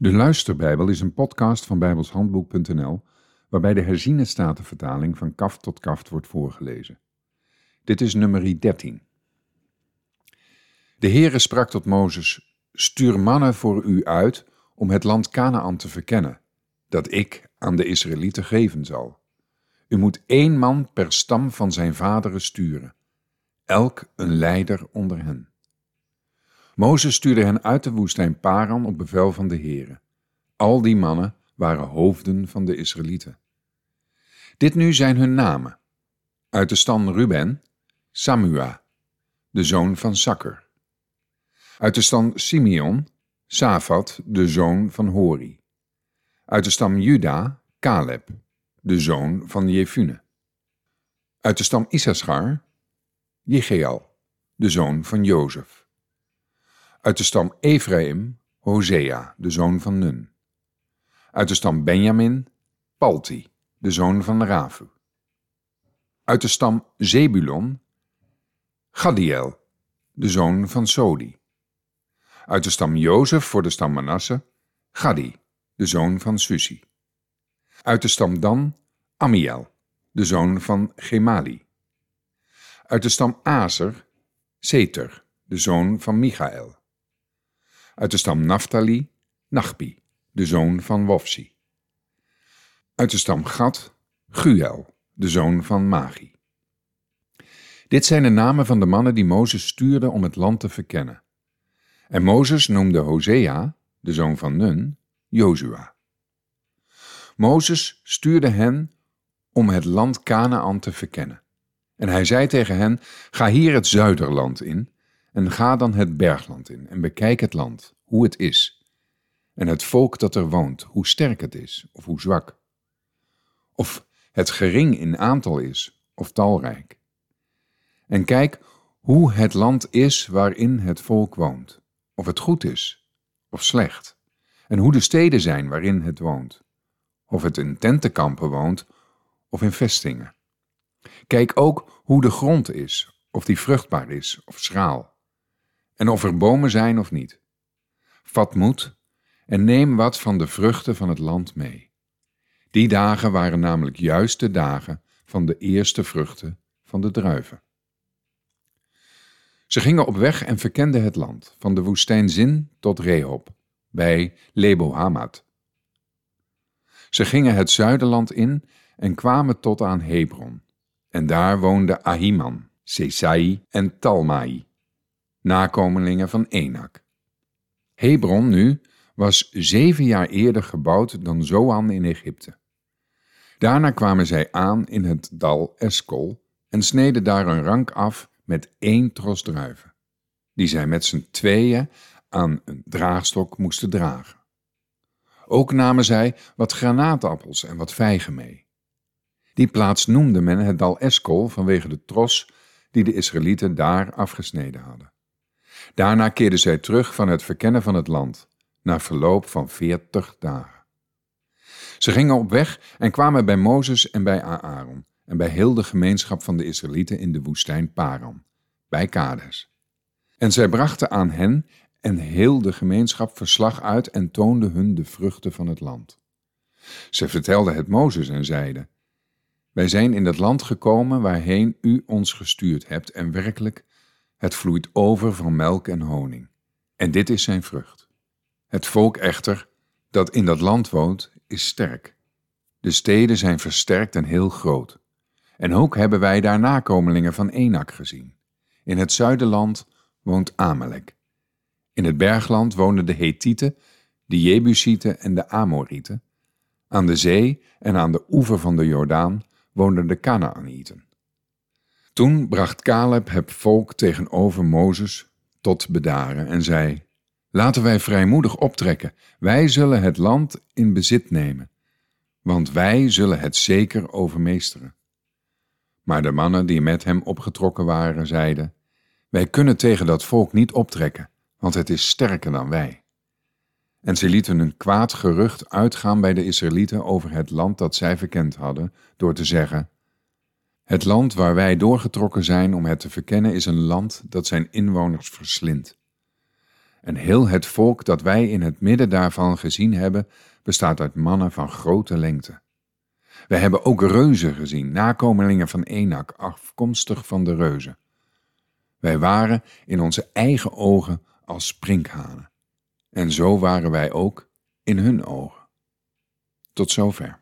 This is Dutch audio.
De Luisterbijbel is een podcast van bijbelshandboek.nl waarbij de herziene statenvertaling van kaft tot kaft wordt voorgelezen. Dit is nummer 13. De Heere sprak tot Mozes, stuur mannen voor u uit om het land Canaan te verkennen, dat ik aan de Israëlieten geven zal. U moet één man per stam van zijn vaderen sturen, elk een leider onder hen. Mozes stuurde hen uit de woestijn Paran op bevel van de Heere. Al die mannen waren hoofden van de Israëlieten. Dit nu zijn hun namen. Uit de stam Ruben, Samua, de zoon van Sakker. Uit de stam Simeon, Safat, de zoon van Hori. Uit de stam Juda, Caleb, de zoon van Jefune. Uit de stam Issachar, Jegeal, de zoon van Jozef. Uit de stam Ephraim, Hosea, de zoon van Nun. Uit de stam Benjamin, Palti, de zoon van Rafu. Uit de stam Zebulon, Gadiel, de zoon van Sodi. Uit de stam Jozef voor de stam Manasse, Gadi, de zoon van Susi. Uit de stam Dan, Amiel, de zoon van Gemali. Uit de stam Aser, Seter, de zoon van Michael. Uit de stam Naphtali, Nachbi, de zoon van Wofsi. Uit de stam Gad, Guel, de zoon van Magi. Dit zijn de namen van de mannen die Mozes stuurde om het land te verkennen. En Mozes noemde Hosea, de zoon van Nun, Jozua. Mozes stuurde hen om het land Canaan te verkennen. En hij zei tegen hen: Ga hier het zuiderland in en ga dan het bergland in en bekijk het land, hoe het is. En het volk dat er woont, hoe sterk het is of hoe zwak. Of het gering in aantal is of talrijk. En kijk hoe het land is waarin het volk woont, of het goed is of slecht. En hoe de steden zijn waarin het woont, of het in tentenkampen woont of in vestingen. Kijk ook hoe de grond is, of die vruchtbaar is of schraal en of er bomen zijn of niet. Vat moed en neem wat van de vruchten van het land mee. Die dagen waren namelijk juist de dagen van de eerste vruchten van de druiven. Ze gingen op weg en verkenden het land, van de woestijn Zin tot Rehob, bij Lebo-Hamad. Ze gingen het zuiderland in en kwamen tot aan Hebron. En daar woonden Ahiman, Sesai en Talmai, nakomelingen van Enak. Hebron nu was zeven jaar eerder gebouwd dan Zoan in Egypte. Daarna kwamen zij aan in het dal Eskol en sneden daar een rank af met één tros druiven, die zij met z'n tweeën aan een draagstok moesten dragen. Ook namen zij wat granaatappels en wat vijgen mee. Die plaats noemde men het dal Eskol vanwege de tros die de Israëlieten daar afgesneden hadden. Daarna keerden zij terug van het verkennen van het land, na verloop van veertig dagen. Ze gingen op weg en kwamen bij Mozes en bij Aaron en bij heel de gemeenschap van de Israëlieten in de woestijn Paran, bij Kades. En zij brachten aan hen en heel de gemeenschap verslag uit en toonden hun de vruchten van het land. Ze vertelden het Mozes en zeiden: Wij zijn in het land gekomen waarheen u ons gestuurd hebt, en werkelijk, het vloeit over van melk en honing. En dit is zijn vrucht. Het volk echter, dat in dat land woont, is sterk. De steden zijn versterkt en heel groot. En ook hebben wij daar nakomelingen van Enak gezien. In het zuiderland woont Amalek. In het bergland woonden de Hethieten, de Jebusieten en de Amorieten. Aan de zee en aan de oever van de Jordaan woonden de Kanaanieten. Toen bracht Caleb het volk tegenover Mozes tot bedaren en zei: Laten wij vrijmoedig optrekken, wij zullen het land in bezit nemen, want wij zullen het zeker overmeesteren. Maar de mannen die met hem opgetrokken waren, zeiden: Wij kunnen tegen dat volk niet optrekken, want het is sterker dan wij. En ze lieten een kwaad gerucht uitgaan bij de Israëlieten over het land dat zij verkend hadden, door te zeggen: het land waar wij doorgetrokken zijn om het te verkennen is een land dat zijn inwoners verslindt. En heel het volk dat wij in het midden daarvan gezien hebben, bestaat uit mannen van grote lengte. We hebben ook reuzen gezien, nakomelingen van Enak, afkomstig van de reuzen. Wij waren in onze eigen ogen als sprinkhanen. En zo waren wij ook in hun ogen. Tot zover.